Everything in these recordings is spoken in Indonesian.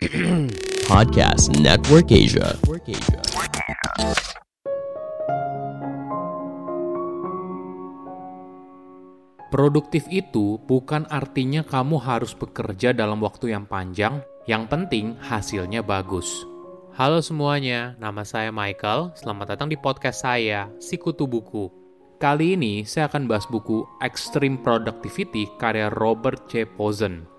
Podcast Network Asia. Produktif itu bukan artinya kamu harus bekerja dalam waktu yang panjang, yang penting hasilnya bagus. Halo semuanya, nama saya Michael. Selamat datang di podcast saya, Sikutu Buku. Kali ini saya akan bahas buku Extreme Productivity karya Robert C. Pozen.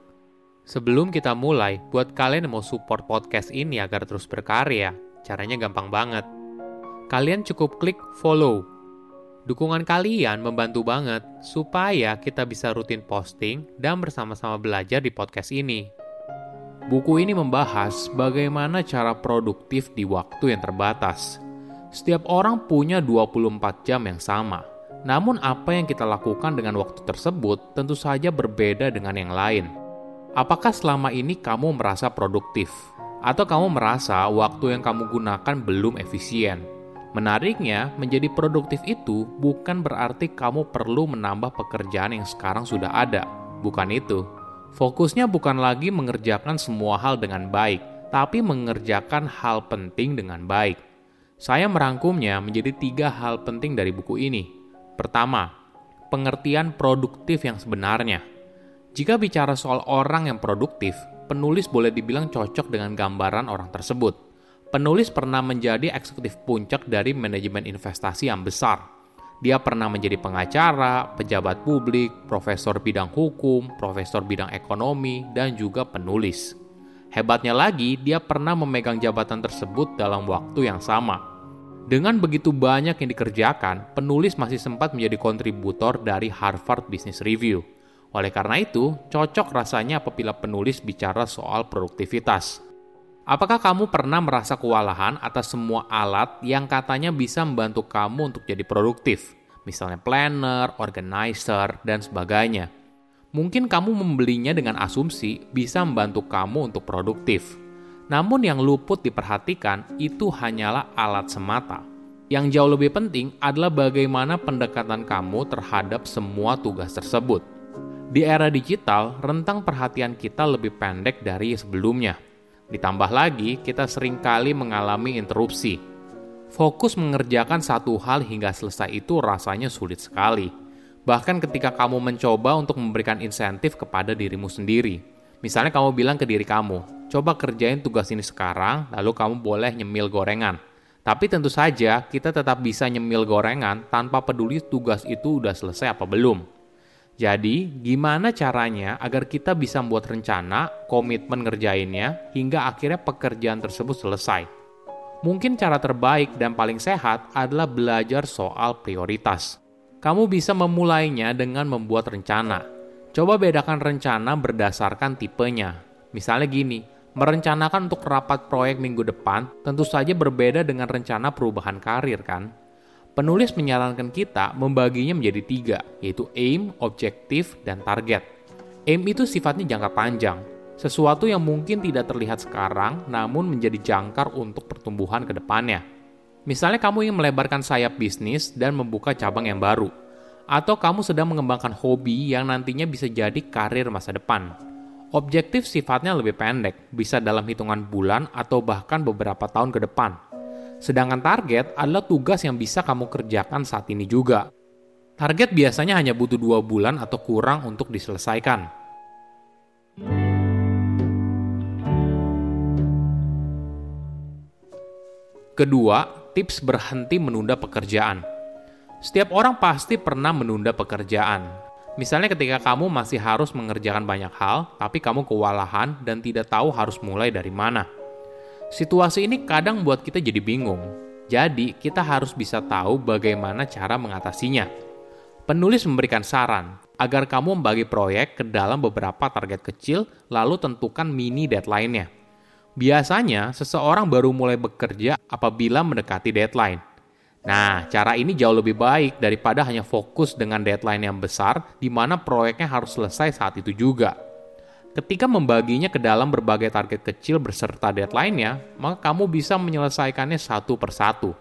Sebelum kita mulai, buat kalian yang mau support podcast ini agar terus berkarya, caranya gampang banget. Kalian cukup klik follow Dukungan kalian membantu banget supaya kita bisa rutin posting dan bersama-sama belajar di podcast ini. Buku ini membahas bagaimana cara produktif di waktu yang terbatas. Setiap orang punya 24 jam yang sama. Namun apa yang kita lakukan dengan waktu tersebut tentu saja berbeda dengan yang lain. Apakah selama ini kamu merasa produktif? Atau kamu merasa waktu yang kamu gunakan belum efisien? Menariknya, menjadi produktif itu bukan berarti kamu perlu menambah pekerjaan yang sekarang sudah ada. Bukan itu. Fokusnya bukan lagi mengerjakan semua hal dengan baik, tapi mengerjakan hal penting dengan baik. Saya merangkumnya menjadi tiga hal penting dari buku ini. Pertama, pengertian produktif yang sebenarnya. Jika bicara soal orang yang produktif, penulis boleh dibilang cocok dengan gambaran orang tersebut Penulis pernah menjadi eksekutif puncak dari manajemen investasi yang besar. Dia pernah menjadi pengacara, pejabat publik, profesor bidang hukum, profesor bidang ekonomi, dan juga penulis. Hebatnya lagi, dia pernah memegang jabatan tersebut dalam waktu yang sama. Dengan begitu banyak yang dikerjakan, penulis masih sempat menjadi kontributor dari Harvard Business Review. Oleh karena itu, cocok rasanya apabila penulis bicara soal produktivitas. Apakah kamu pernah merasa kewalahan atas semua alat yang katanya bisa membantu kamu untuk jadi produktif? Misalnya planner, organizer, dan sebagainya. Mungkin kamu membelinya dengan asumsi bisa membantu kamu untuk produktif. Namun yang luput diperhatikan itu hanyalah alat semata. Yang jauh lebih penting adalah bagaimana pendekatan kamu terhadap semua tugas tersebut. Di era digital, rentang perhatian kita lebih pendek dari sebelumnya Ditambah lagi, kita sering kali mengalami interupsi. Fokus mengerjakan satu hal hingga selesai itu rasanya sulit sekali. Bahkan ketika kamu mencoba untuk memberikan insentif kepada dirimu sendiri. Misalnya kamu bilang ke diri kamu, coba kerjain tugas ini sekarang, lalu kamu boleh nyemil gorengan. Tapi tentu saja kita tetap bisa nyemil gorengan tanpa peduli tugas itu udah selesai apa belum. Jadi, gimana caranya agar kita bisa membuat rencana, komitmen ngerjainnya, hingga akhirnya pekerjaan tersebut selesai? Mungkin cara terbaik dan paling sehat adalah belajar soal prioritas. Kamu bisa memulainya dengan membuat rencana. Coba bedakan rencana berdasarkan tipenya. Misalnya gini, merencanakan untuk rapat proyek minggu depan tentu saja berbeda dengan rencana perubahan karir kan? Penulis menyarankan kita membaginya menjadi tiga, yaitu aim, objektif, dan target. Aim itu sifatnya jangka panjang, sesuatu yang mungkin tidak terlihat sekarang namun menjadi jangkar untuk pertumbuhan ke depannya. Misalnya kamu ingin melebarkan sayap bisnis dan membuka cabang yang baru, atau kamu sedang mengembangkan hobi yang nantinya bisa jadi karir masa depan. Objektif sifatnya lebih pendek, bisa dalam hitungan bulan atau bahkan beberapa tahun ke depan Sedangkan target adalah tugas yang bisa kamu kerjakan saat ini juga. Target biasanya hanya butuh dua bulan atau kurang untuk diselesaikan. Kedua, tips berhenti menunda pekerjaan. Setiap orang pasti pernah menunda pekerjaan. Misalnya ketika kamu masih harus mengerjakan banyak hal, tapi kamu kewalahan dan tidak tahu harus mulai dari mana. Situasi ini kadang buat kita jadi bingung. Jadi, kita harus bisa tahu bagaimana cara mengatasinya. Penulis memberikan saran agar kamu membagi proyek ke dalam beberapa target kecil, lalu tentukan mini deadline-nya. Biasanya, seseorang baru mulai bekerja apabila mendekati deadline. Nah, cara ini jauh lebih baik daripada hanya fokus dengan deadline yang besar, di mana proyeknya harus selesai saat itu juga. Ketika membaginya ke dalam berbagai target kecil beserta deadline-nya, maka kamu bisa menyelesaikannya satu persatu.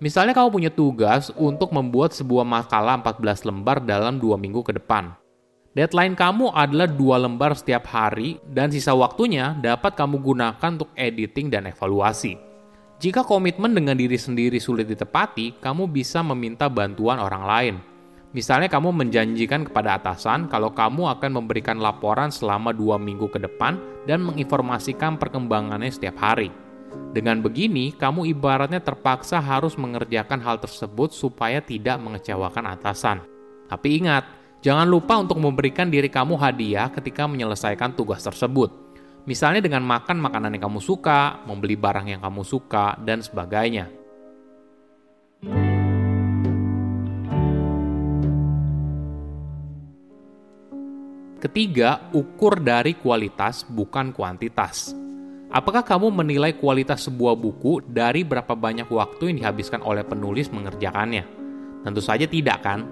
Misalnya kamu punya tugas untuk membuat sebuah makalah 14 lembar dalam dua minggu ke depan. Deadline kamu adalah dua lembar setiap hari dan sisa waktunya dapat kamu gunakan untuk editing dan evaluasi. Jika komitmen dengan diri sendiri sulit ditepati, kamu bisa meminta bantuan orang lain. Misalnya kamu menjanjikan kepada atasan kalau kamu akan memberikan laporan selama dua minggu ke depan dan menginformasikan perkembangannya setiap hari. Dengan begini, kamu ibaratnya terpaksa harus mengerjakan hal tersebut supaya tidak mengecewakan atasan. Tapi ingat, Jangan lupa untuk memberikan diri kamu hadiah ketika menyelesaikan tugas tersebut. Misalnya dengan makan makanan yang kamu suka, membeli barang yang kamu suka, dan sebagainya. Ketiga, ukur dari kualitas bukan kuantitas. Apakah kamu menilai kualitas sebuah buku dari berapa banyak waktu yang dihabiskan oleh penulis mengerjakannya? Tentu saja tidak kan?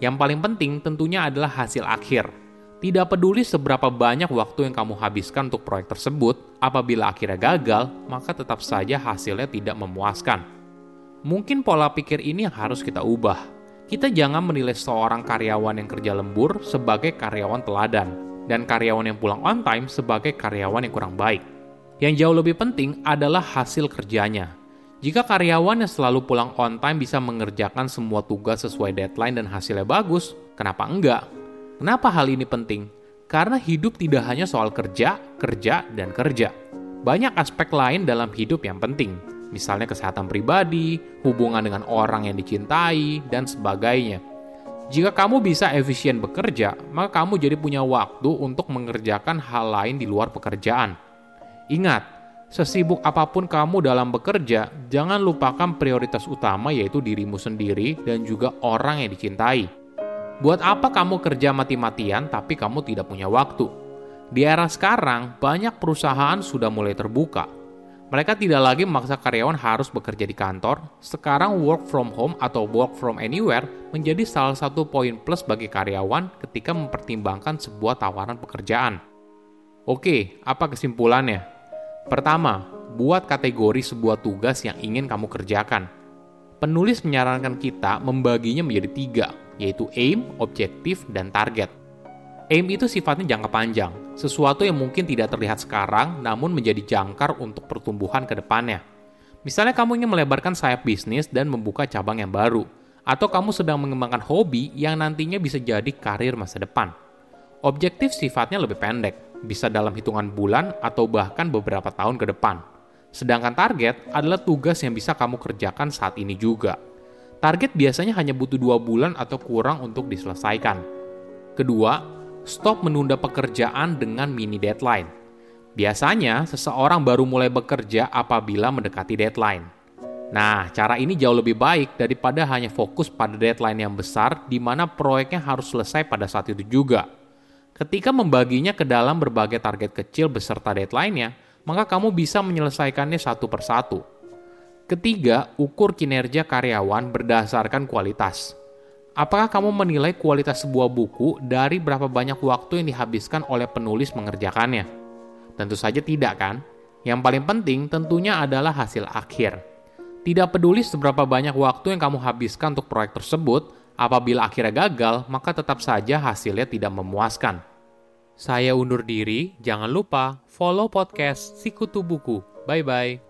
Yang paling penting tentunya adalah hasil akhir. Tidak peduli seberapa banyak waktu yang kamu habiskan untuk proyek tersebut, apabila akhirnya gagal, maka tetap saja hasilnya tidak memuaskan. Mungkin pola pikir ini yang harus kita ubah. Kita jangan menilai seorang karyawan yang kerja lembur sebagai karyawan teladan, dan karyawan yang pulang on time sebagai karyawan yang kurang baik. Yang jauh lebih penting adalah hasil kerjanya, jika karyawan yang selalu pulang on time bisa mengerjakan semua tugas sesuai deadline dan hasilnya bagus, kenapa enggak? Kenapa hal ini penting? Karena hidup tidak hanya soal kerja, kerja, dan kerja. Banyak aspek lain dalam hidup yang penting, misalnya kesehatan pribadi, hubungan dengan orang yang dicintai, dan sebagainya. Jika kamu bisa efisien bekerja, maka kamu jadi punya waktu untuk mengerjakan hal lain di luar pekerjaan. Ingat, Sesibuk apa pun kamu dalam bekerja, jangan lupakan prioritas utama yaitu dirimu sendiri dan juga orang yang dicintai. Buat apa kamu kerja mati-matian tapi kamu tidak punya waktu? Di era sekarang, banyak perusahaan sudah mulai terbuka. Mereka tidak lagi memaksa karyawan harus bekerja di kantor. Sekarang work from home atau work from anywhere menjadi salah satu poin plus bagi karyawan ketika mempertimbangkan sebuah tawaran pekerjaan. Oke, apa kesimpulannya? Pertama, buat kategori sebuah tugas yang ingin kamu kerjakan. Penulis menyarankan kita membaginya menjadi tiga, yaitu aim, objektif, dan target. Aim itu sifatnya jangka panjang, sesuatu yang mungkin tidak terlihat sekarang namun menjadi jangkar untuk pertumbuhan ke depannya. Misalnya kamu ingin melebarkan sayap bisnis dan membuka cabang yang baru, atau kamu sedang mengembangkan hobi yang nantinya bisa jadi karir masa depan. Objektif sifatnya lebih pendek, bisa dalam hitungan bulan atau bahkan beberapa tahun ke depan. Sedangkan target adalah tugas yang bisa kamu kerjakan saat ini juga. Target biasanya hanya butuh dua bulan atau kurang untuk diselesaikan. Kedua, stop menunda pekerjaan dengan mini deadline. Biasanya, seseorang baru mulai bekerja apabila mendekati deadline. Nah, cara ini jauh lebih baik daripada hanya fokus pada deadline yang besar di mana proyeknya harus selesai pada saat itu juga. Ketika membaginya ke dalam berbagai target kecil beserta deadline-nya, maka kamu bisa menyelesaikannya satu persatu. Ketiga, ukur kinerja karyawan berdasarkan kualitas. Apakah kamu menilai kualitas sebuah buku dari berapa banyak waktu yang dihabiskan oleh penulis mengerjakannya? Tentu saja tidak kan? Yang paling penting tentunya adalah hasil akhir. Tidak peduli seberapa banyak waktu yang kamu habiskan untuk proyek tersebut, apabila akhirnya gagal, maka tetap saja hasilnya tidak memuaskan. Saya undur diri, jangan lupa follow podcast Sikutu Buku. Bye-bye.